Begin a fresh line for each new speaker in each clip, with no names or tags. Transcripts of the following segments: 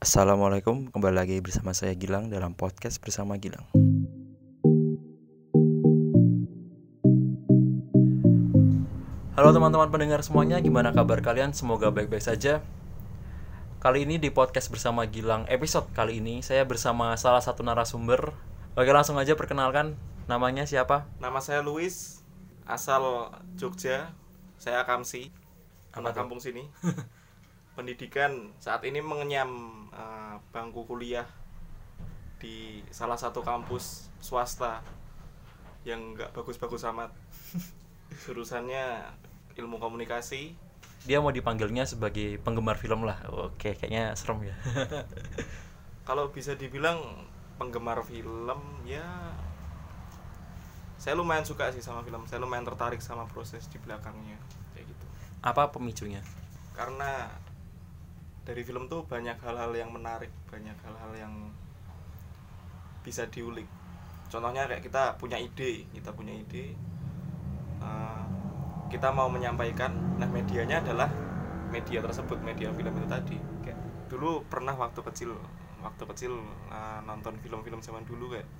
Assalamualaikum, kembali lagi bersama saya Gilang dalam podcast bersama Gilang. Halo teman-teman pendengar semuanya, gimana kabar kalian? Semoga baik-baik saja. Kali ini di podcast bersama Gilang episode kali ini saya bersama salah satu narasumber. Oke langsung aja perkenalkan namanya siapa?
Nama saya Luis, asal Jogja. Saya Kamsi, anak kampung sini. Pendidikan saat ini mengenyam eh, bangku kuliah di salah satu kampus swasta yang nggak bagus-bagus amat. Jurusannya ilmu komunikasi.
Dia mau dipanggilnya sebagai penggemar film lah. Oke, kayaknya serem ya.
Kalau bisa dibilang penggemar film ya saya lumayan suka sih sama film. Saya lumayan tertarik sama proses di belakangnya kayak gitu.
Apa pemicunya?
karena dari film tuh banyak hal-hal yang menarik banyak hal-hal yang bisa diulik. Contohnya kayak kita punya ide kita punya ide eh, kita mau menyampaikan nah medianya adalah media tersebut media film itu tadi. Kayak dulu pernah waktu kecil waktu kecil eh, nonton film-film zaman dulu kayak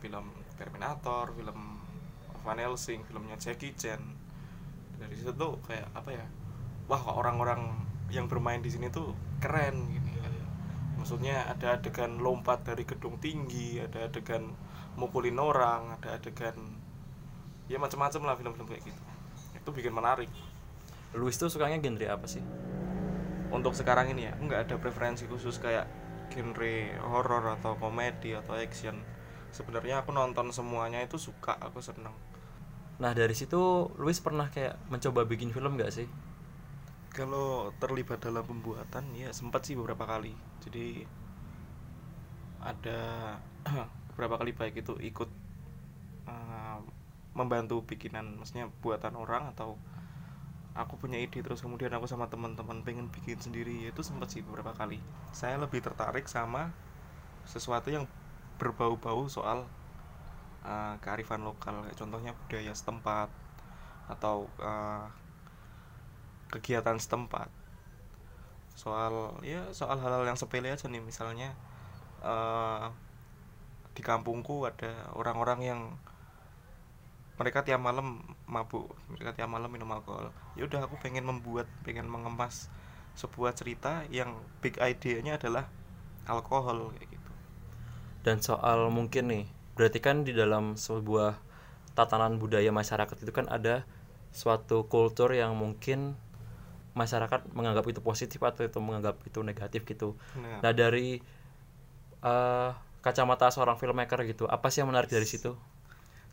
film Terminator film Van Helsing filmnya Jackie Chan. Dari situ tuh kayak apa ya wah orang-orang yang bermain di sini tuh keren gini maksudnya ada adegan lompat dari gedung tinggi ada adegan mukulin orang ada adegan ya macam-macam lah film-film kayak gitu. Itu bikin menarik.
Luis tuh sukanya genre apa sih?
untuk sekarang ini ya nggak ada preferensi khusus kayak genre horror atau komedi atau action. Sebenarnya aku nonton semuanya itu suka aku seneng.
Nah dari situ Luis pernah kayak mencoba bikin film gak sih?
Kalau terlibat dalam pembuatan ya sempat sih beberapa kali. Jadi ada beberapa kali baik itu ikut uh, membantu bikinan, maksudnya buatan orang atau aku punya ide terus kemudian aku sama teman-teman pengen bikin sendiri itu sempat sih beberapa kali. Saya lebih tertarik sama sesuatu yang berbau-bau soal uh, kearifan lokal, contohnya budaya setempat atau uh, kegiatan setempat. Soal ya soal hal-hal yang sepele aja nih. Misalnya eh, di kampungku ada orang-orang yang mereka tiap malam mabuk mereka tiap malam minum alkohol. Ya udah aku pengen membuat pengen mengemas sebuah cerita yang big idea-nya adalah alkohol kayak gitu.
Dan soal mungkin nih, berarti kan di dalam sebuah tatanan budaya masyarakat itu kan ada suatu kultur yang mungkin masyarakat menganggap itu positif atau itu menganggap itu negatif gitu.
nah,
Nah dari eh, kacamata seorang filmmaker gitu, apa sih yang menarik dari situ?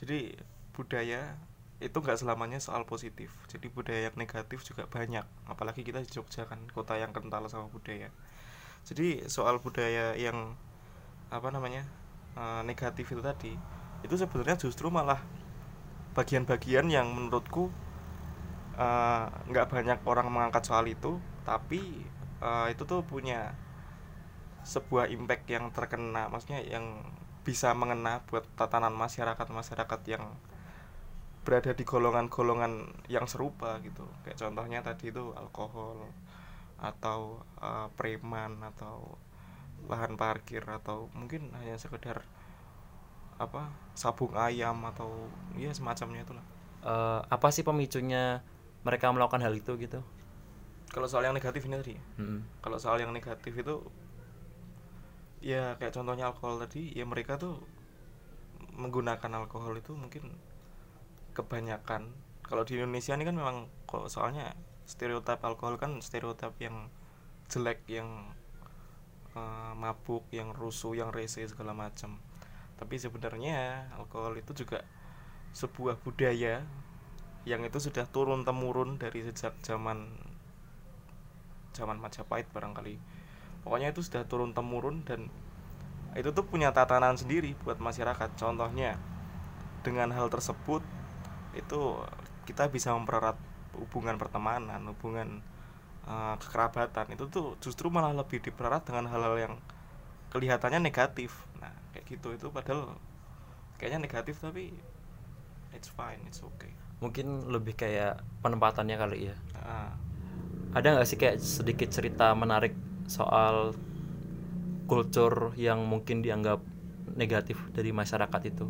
jadi budaya itu nggak selamanya soal positif jadi budaya yang negatif juga banyak apalagi kita di Jogja kan kota yang kental sama budaya jadi soal budaya yang apa namanya eh, negatif itu tadi itu sebenarnya justru malah bagian-bagian yang menurutku eh, nggak banyak orang mengangkat soal itu tapi eh, itu tuh punya sebuah impact yang terkena maksudnya yang bisa mengena buat tatanan masyarakat masyarakat yang berada di golongan-golongan yang serupa gitu. Kayak contohnya tadi itu alkohol atau eh, preman atau lahan parkir atau mungkin hanya sekedar apa sabung ayam atau ya semacamnya itulah.
Eh, apa sih pemicunya mereka melakukan hal itu gitu?
kalau soal yang negatif ini tadi
Mm-mm.
kalau soal yang negatif itu ya kayak contohnya alkohol tadi ya mereka tuh menggunakan alkohol itu mungkin kebanyakan kalau di Indonesia ini kan memang kalau soalnya stereotip alkohol kan stereotip yang jelek yang eh, mabuk yang rusuh yang rese segala macam tapi sebenarnya alkohol itu juga sebuah budaya yang itu sudah turun temurun dari sejak zaman zaman Majapahit barangkali. Pokoknya itu sudah turun temurun dan itu tuh punya tatanan sendiri buat masyarakat. Contohnya dengan hal tersebut itu kita bisa mempererat hubungan pertemanan hubungan eh, kekerabatan. Itu tuh justru malah lebih dipererat dengan hal-hal yang kelihatannya negatif. Nah kayak gitu. Itu padahal kayaknya negatif tapi it's fine it's okay
Mungkin lebih kayak penempatannya kali ya.
Ah,
Ada nggak sih kayak sedikit cerita menarik soal kultur yang mungkin dianggap negatif dari masyarakat itu?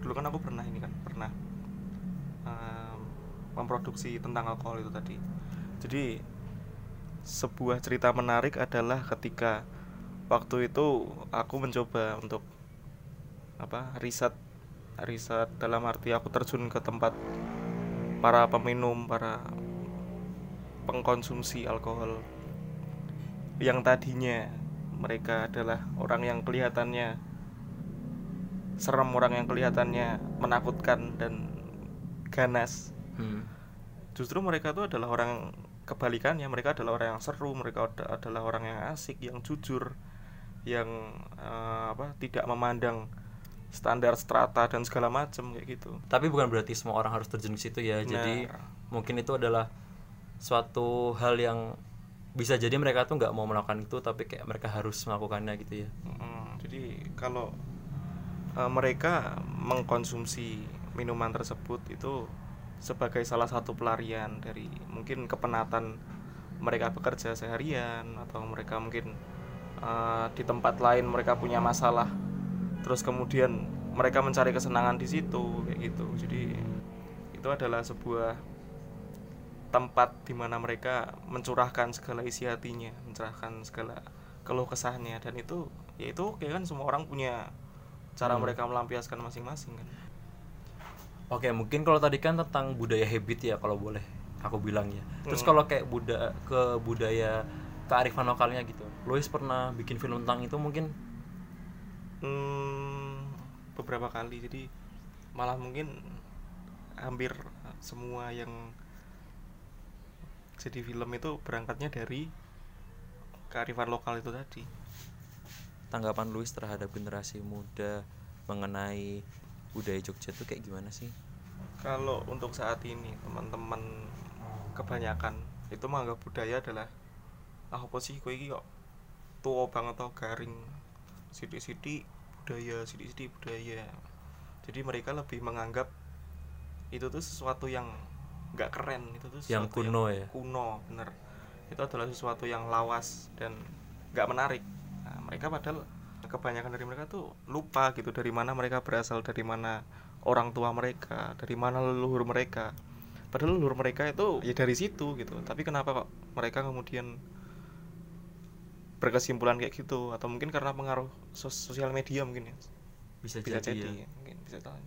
Dulu kan aku pernah ini kan pernah um, memproduksi tentang alkohol itu tadi. Jadi sebuah cerita menarik adalah ketika waktu itu aku mencoba untuk apa riset riset dalam arti aku terjun ke tempat para peminum para pengkonsumsi alkohol yang tadinya mereka adalah orang yang kelihatannya serem orang yang kelihatannya menakutkan dan ganas
hmm.
justru mereka itu adalah orang kebalikannya mereka adalah orang yang seru mereka ad- adalah orang yang asik yang jujur yang eh, apa tidak memandang standar strata dan segala macam kayak gitu.
Tapi bukan berarti semua orang harus terjun ke situ ya. Jadi
Nah.
mungkin itu adalah suatu hal yang bisa jadi mereka tuh nggak mau melakukan itu tapi kayak mereka harus melakukannya gitu ya.
Mm, jadi kalau eh, mereka mengkonsumsi minuman tersebut itu sebagai salah satu pelarian dari mungkin kepenatan mereka bekerja seharian atau mereka mungkin eh, di tempat lain mereka punya masalah terus kemudian mereka mencari kesenangan di situ kayak gitu jadi itu adalah sebuah tempat di mana mereka mencurahkan segala isi hatinya, mencurahkan segala keluh kesahnya dan itu ya itu kayak kan semua orang punya cara
Hmm.
mereka melampiaskan masing-masing kan.
oke mungkin kalau tadi kan tentang budaya habit ya kalau boleh aku bilang ya terus
Hmm.
kalau kayak budaya ke budaya kearifan lokalnya gitu Louis pernah bikin film tentang itu mungkin
Hmm, beberapa kali. Jadi malah mungkin hampir semua yang jadi film itu berangkatnya dari kearifan lokal itu tadi.
tanggapan Louis terhadap generasi muda mengenai budaya Jogja itu kayak gimana sih?
Kalau untuk saat ini teman-teman kebanyakan itu menganggap budaya adalah ah apa sih? Iki kok tua banget atau garing sidik-sidik budaya sidik-sidik budaya. Jadi mereka lebih menganggap itu tuh sesuatu yang nggak keren itu tuh
Yang kuno ya?
kuno bener itu adalah sesuatu yang lawas dan nggak menarik nah, mereka padahal kebanyakan dari mereka tuh lupa gitu dari mana mereka berasal dari mana orang tua mereka dari mana leluhur mereka padahal leluhur mereka itu ya dari situ gitu tapi kenapa kok mereka kemudian berkesimpulan kayak gitu atau mungkin karena pengaruh sos- sosial media mungkin ya.
Bisa,
bisa
jadi,
jadi
ya.
mungkin bisa tahu.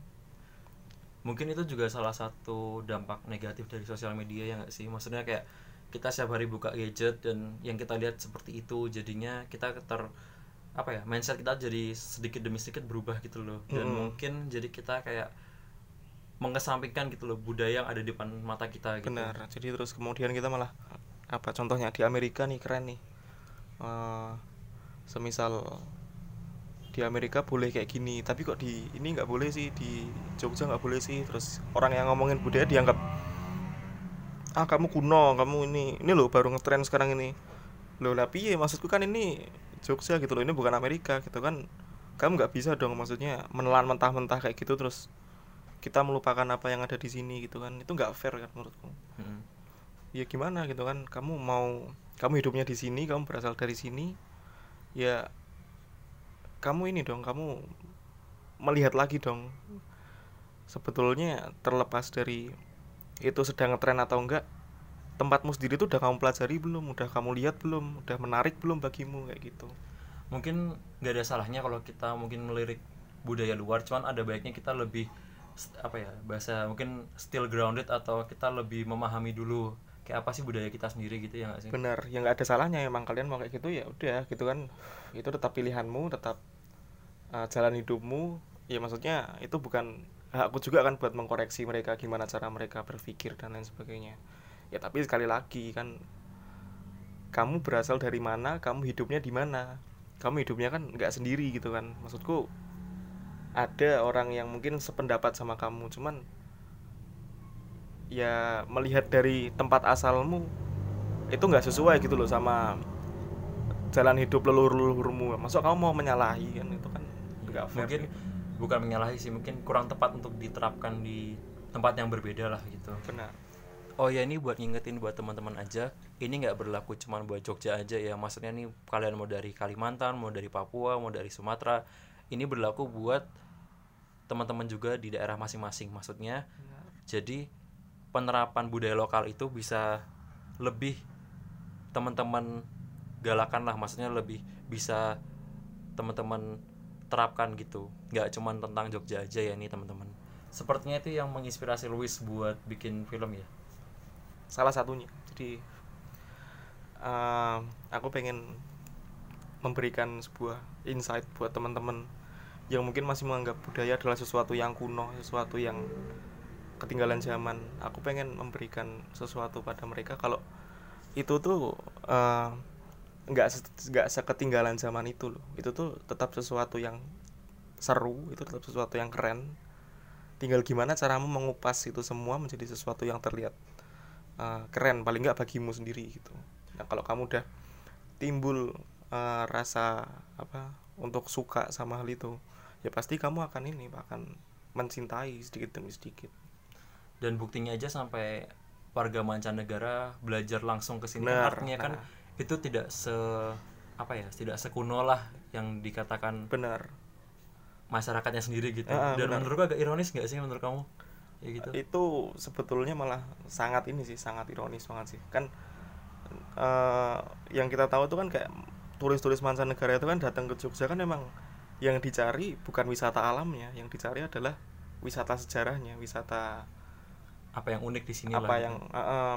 Mungkin itu juga salah satu dampak negatif dari sosial media ya nggak sih? Maksudnya kayak kita setiap hari buka gadget dan yang kita lihat seperti itu jadinya kita ter apa ya mindset kita jadi sedikit demi sedikit berubah gitu loh. Dan
Mm-mm.
mungkin jadi kita kayak mengesampingkan gitu loh budaya yang ada di depan mata kita gitu.
Benar. Jadi terus kemudian kita malah apa contohnya di Amerika nih keren nih Eh, semisal di Amerika boleh kayak gini tapi kok di ini nggak boleh sih di Jogja nggak boleh sih. Terus orang yang ngomongin budaya dianggap ah kamu kuno kamu ini ini loh baru ngetren sekarang ini. Loh lah piye? Maksudku kan ini Jogja gitu loh ini bukan Amerika gitu kan. Kamu nggak bisa dong maksudnya menelan mentah-mentah kayak gitu terus kita melupakan apa yang ada di sini gitu kan. Itu nggak fair kan menurutku.
Mm.
ya gimana gitu kan kamu mau kamu hidupnya di sini kamu berasal dari sini ya kamu ini dong kamu melihat lagi dong sebetulnya terlepas dari itu sedang ngetren atau enggak tempatmu sendiri tuh udah kamu pelajari belum? Udah kamu lihat belum? Udah menarik belum bagimu? Kayak gitu.
Mungkin nggak ada salahnya kalau kita mungkin melirik budaya luar cuman ada baiknya kita lebih apa ya bahasa mungkin still grounded atau kita lebih memahami dulu kayak apa sih budaya kita sendiri gitu ya nggak sih?
Benar ya nggak ada salahnya. Emang kalian mau kayak gitu ya udah gitu kan. Itu tetap pilihanmu tetap uh, jalan hidupmu. Ya maksudnya itu bukan hakku juga kan buat mengkoreksi mereka gimana cara mereka berpikir dan lain sebagainya. Ya tapi sekali lagi kan kamu berasal dari mana kamu hidupnya di mana? Kamu hidupnya kan nggak sendiri gitu kan. Maksudku ada orang yang mungkin sependapat sama kamu cuman ya melihat dari tempat asalmu itu nggak sesuai gitu loh sama jalan hidup leluhur-leluhurmu. Masuk kamu mau menyalahi kan itu kan nggak fair
mungkin
gitu.
bukan menyalahi sih mungkin kurang tepat untuk diterapkan di tempat yang berbeda lah gitu.
Benar.
Oh ya ini buat ngingetin buat teman-teman aja ini nggak berlaku cuman buat Jogja aja ya. Maksudnya nih kalian mau dari Kalimantan mau dari Papua mau dari Sumatera ini berlaku buat teman-teman juga di daerah masing-masing maksudnya. Jadi penerapan budaya lokal itu bisa lebih teman-teman galakan lah maksudnya lebih bisa teman-teman terapkan gitu. Nggak cuman tentang Jogja aja ya nih teman-teman. Sepertinya itu yang menginspirasi Luis buat bikin film ya?
Salah satunya. Jadi uh, aku pengen memberikan sebuah insight buat teman-teman yang mungkin masih menganggap budaya adalah sesuatu yang kuno sesuatu yang ketinggalan zaman. Aku pengen memberikan sesuatu pada mereka. Kalau itu tuh uh, nggak nggak seketinggalan zaman itu loh. Itu tuh tetap sesuatu yang seru itu tetap sesuatu yang keren. Tinggal gimana caramu mengupas itu semua menjadi sesuatu yang terlihat uh, keren. Paling nggak bagimu sendiri gitu. Nah kalau kamu udah timbul uh, rasa apa untuk suka sama hal itu ya pasti kamu akan ini akan mencintai sedikit demi sedikit
dan buktinya aja sampai warga mancanegara belajar langsung ke sini artinya kan nah itu tidak se apa ya tidak sekuno lah yang dikatakan
benar.
masyarakatnya sendiri gitu. Uh, dan benar. menurutku agak ironis nggak sih menurut kamu?
Ya gitu. Itu sebetulnya malah sangat ini sih sangat ironis banget sih. Kan uh, yang kita tahu itu kan kayak turis-turis mancanegara itu kan datang ke Jogja kan memang yang dicari bukan wisata alamnya yang dicari adalah wisata sejarahnya wisata
apa yang unik di sini
apa lah, yang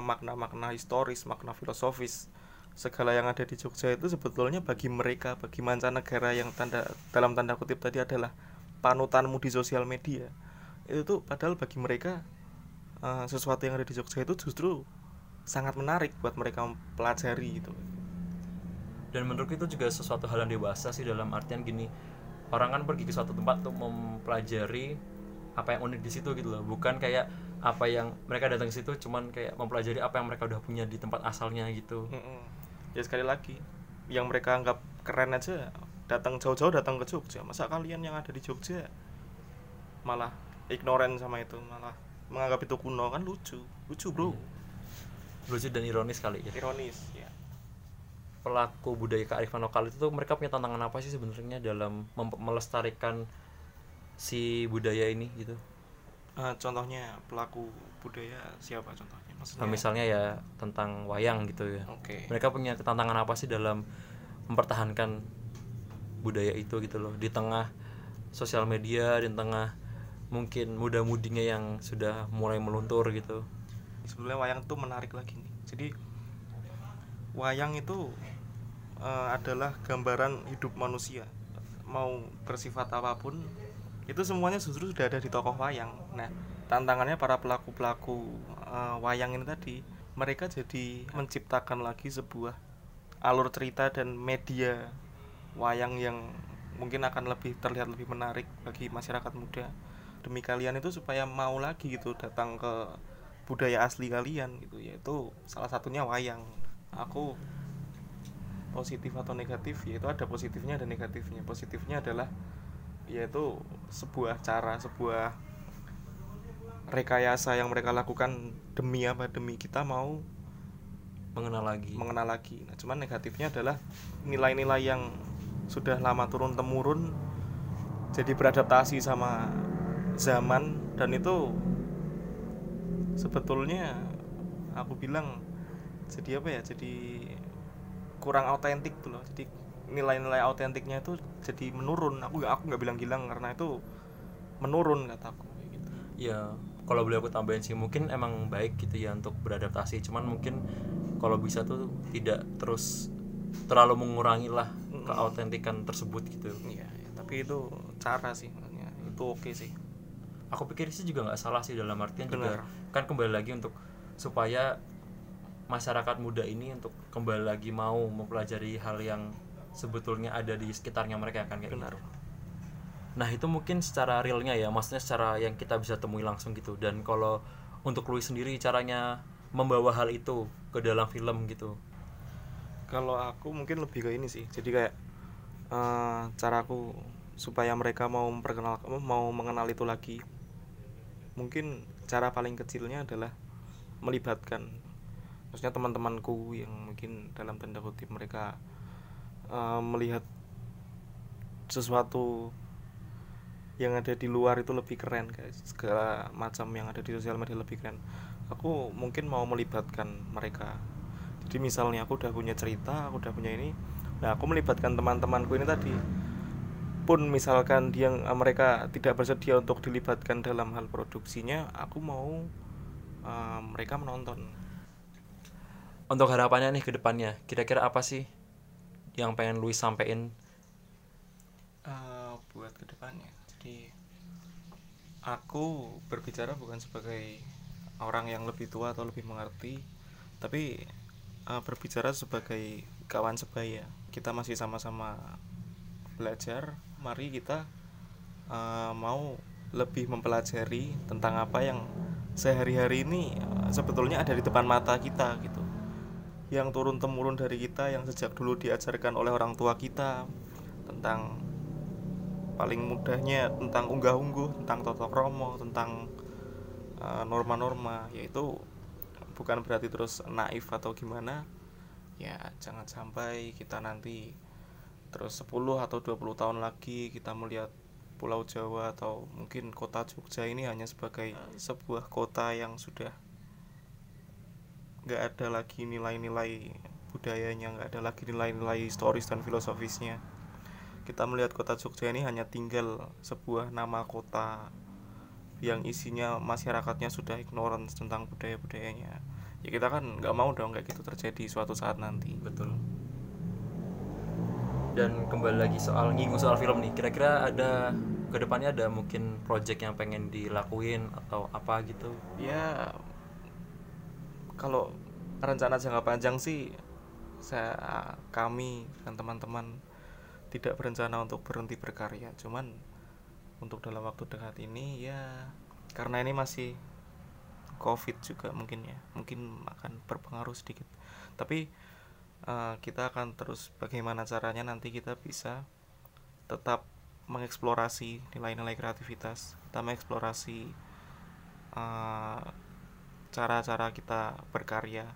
makna-makna uh, historis makna filosofis segala yang ada di Jogja itu sebetulnya bagi mereka bagi mancanegara yang tanda dalam tanda kutip tadi adalah panutanmu di sosial media itu tuh padahal bagi mereka uh, sesuatu yang ada di Jogja itu justru sangat menarik buat mereka mempelajari itu
dan menurut itu juga sesuatu hal yang dewasa sih dalam artian gini orang kan pergi ke suatu tempat untuk mempelajari apa yang unik di situ gitu loh. Bukan kayak apa yang mereka datang ke situ cuman kayak mempelajari apa yang mereka udah punya di tempat asalnya gitu. Mm
-mm ya sekali lagi yang mereka anggap keren aja datang jauh-jauh datang ke Jogja. Masa kalian yang ada di Jogja malah ignoran sama itu malah menganggap itu kuno? Kan lucu lucu bro.
Hmm. lucu dan ironis kali ya.
Ironis ya.
Pelaku budaya kearifan lokal itu tuh mereka punya tantangan apa sih sebenarnya dalam melestarikan si budaya ini gitu
uh, contohnya pelaku budaya siapa contohnya?
Maksudnya? misalnya ya tentang wayang gitu ya.
Okay.
mereka punya tantangan apa sih dalam mempertahankan budaya itu gitu loh? Di tengah sosial media di tengah mungkin muda-mudinya yang sudah mulai meluntur gitu.
Sebenarnya wayang tuh menarik lagi nih. Jadi wayang itu uh, adalah gambaran hidup manusia. Mau bersifat apa pun itu semuanya justru sudah ada di tokoh wayang. Nah tantangannya para pelaku pelaku uh, wayang ini tadi mereka jadi menciptakan lagi sebuah alur cerita dan media wayang yang mungkin akan lebih terlihat lebih menarik bagi masyarakat muda. Demi kalian itu supaya mau lagi gitu datang ke budaya asli kalian gitu yaitu salah satunya wayang. Aku positif atau negatif yaitu ada positifnya dan negatifnya. Positifnya adalah yaitu sebuah cara sebuah rekayasa yang mereka lakukan demi apa? Demi kita mau
mengenal lagi.
mengenal lagi. Nah cuman negatifnya adalah nilai-nilai yang sudah lama turun temurun jadi beradaptasi sama zaman dan itu sebetulnya aku bilang jadi apa ya? Jadi kurang autentik tuh loh. Jadi nilai-nilai autentiknya itu jadi menurun. Aku gak aku nggak bilang gilang karena itu menurun kataku gitu.
ya kalau boleh aku tambahin sih mungkin emang baik gitu ya untuk beradaptasi. Cuman mungkin kalau bisa tuh tidak terus terlalu mengurangi lah keautentikan tersebut gitu.
Iya ya, tapi itu cara sih ya, itu oke okay sih.
Aku pikir sih juga nggak salah sih dalam artian Bener. juga kan kembali lagi untuk supaya masyarakat muda ini untuk kembali lagi mau mempelajari hal yang sebetulnya ada di sekitarnya mereka kan kayak Benar. gitu. Nah itu mungkin secara realnya ya maksudnya secara yang kita bisa temui langsung gitu. Dan kalau untuk Louis sendiri caranya membawa hal itu ke dalam film gitu?
Kalau aku mungkin lebih ke ini sih. Jadi kayak uh, caraku supaya mereka mau memperkenal mau mengenal itu lagi. Mungkin cara paling kecilnya adalah melibatkan maksudnya teman-temanku yang mungkin dalam tanda kutip mereka uh, melihat sesuatu yang ada di luar itu lebih keren guys. Segala macam yang ada di sosial media lebih keren. Aku mungkin mau melibatkan mereka. Jadi misalnya aku udah punya cerita aku udah punya ini nah aku melibatkan teman-temanku ini tadi. Pun misalkan dia mereka tidak bersedia untuk dilibatkan dalam hal produksinya aku mau uh, mereka menonton.
Untuk harapannya nih ke depannya kira-kira apa sih yang pengen Luis sampein?
Uh, buat ke depannya jadi aku berbicara bukan sebagai orang yang lebih tua atau lebih mengerti tapi uh, berbicara sebagai kawan sebaya. Kita masih sama-sama belajar. Mari kita uh, mau lebih mempelajari tentang apa yang sehari-hari ini sebetulnya ada di depan mata kita gitu yang turun temurun dari kita yang sejak dulu diajarkan oleh orang tua kita tentang paling mudahnya tentang unggah-ungguh tentang toto kromo tentang uh, norma-norma yaitu bukan berarti terus naif atau gimana ya jangan sampai kita nanti terus 10 atau 20 tahun lagi kita melihat Pulau Jawa atau mungkin kota Jogja ini hanya sebagai sebuah kota yang sudah nggak ada lagi nilai-nilai budayanya nggak ada lagi nilai-nilai historis dan filosofisnya. Kita melihat kota Jogja ini hanya tinggal sebuah nama kota yang isinya masyarakatnya sudah ignorance tentang budaya-budayanya. Ya kita kan nggak mau dong kayak gitu terjadi suatu saat nanti.
Betul. Dan kembali lagi soal nginggung soal film nih kira-kira ada ke depannya ada mungkin project yang pengen dilakuin atau apa gitu?
Ya kalau rencana jangka panjang sih saya kami dan teman-teman tidak berencana untuk berhenti berkarya. Cuman untuk dalam waktu dekat ini ya karena ini masih covid juga mungkin ya mungkin akan berpengaruh sedikit. Tapi uh, kita akan terus bagaimana caranya nanti kita bisa tetap mengeksplorasi nilai-nilai kreativitas kita mengeksplorasi uh, cara-cara kita berkarya.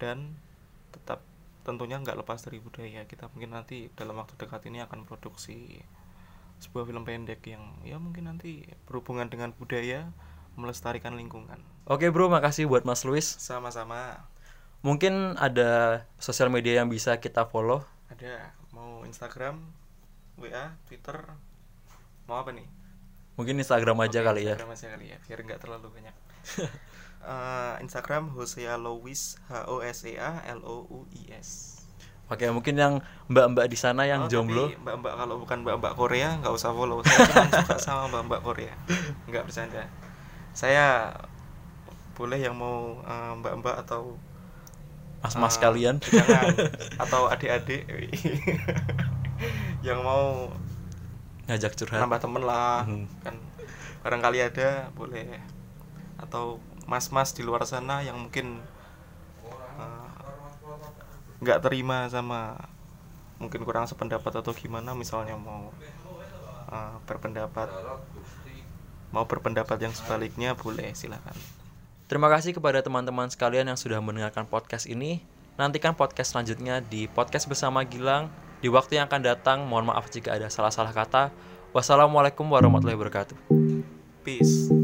Dan tetap tentunya nggak lepas dari budaya kita. Mungkin nanti dalam waktu dekat ini akan produksi sebuah film pendek yang ya mungkin nanti berhubungan dengan budaya melestarikan lingkungan.
Oke bro makasih buat mas Luis
sama-sama.
Mungkin ada sosial media yang bisa kita follow?
Ada. Mau Instagram WA Twitter mau apa nih?
Mungkin Instagram aja
Oke,
kali ya.
Instagram aja kali ya biar nggak terlalu banyak uh, Instagram Hosea Louis H O S E A L O U I S
Oke, mungkin yang mbak-mbak di sana yang
Oh,
jomblo.
mbak-mbak kalau bukan mbak-mbak Korea nggak usah follow saya cuma suka sama mbak-mbak Korea nggak bercanda saya boleh yang mau uh, mbak-mbak atau
Mas-mas
uh,
kalian.
jangan atau adik-adik yang mau
ngajak curhat.
nambah temen lah
Hmm.
kan barangkali ada boleh atau mas-mas di luar sana yang mungkin uh, nggak terima sama mungkin kurang sependapat atau gimana misalnya mau uh, berpendapat mau berpendapat yang sebaliknya boleh silakan
Terima kasih kepada teman-teman sekalian yang sudah mendengarkan podcast ini. Nantikan podcast selanjutnya di podcast bersama Gilang di waktu yang akan datang. Mohon maaf jika ada salah-salah kata. Wassalamualaikum warahmatullahi wabarakatuh.
peace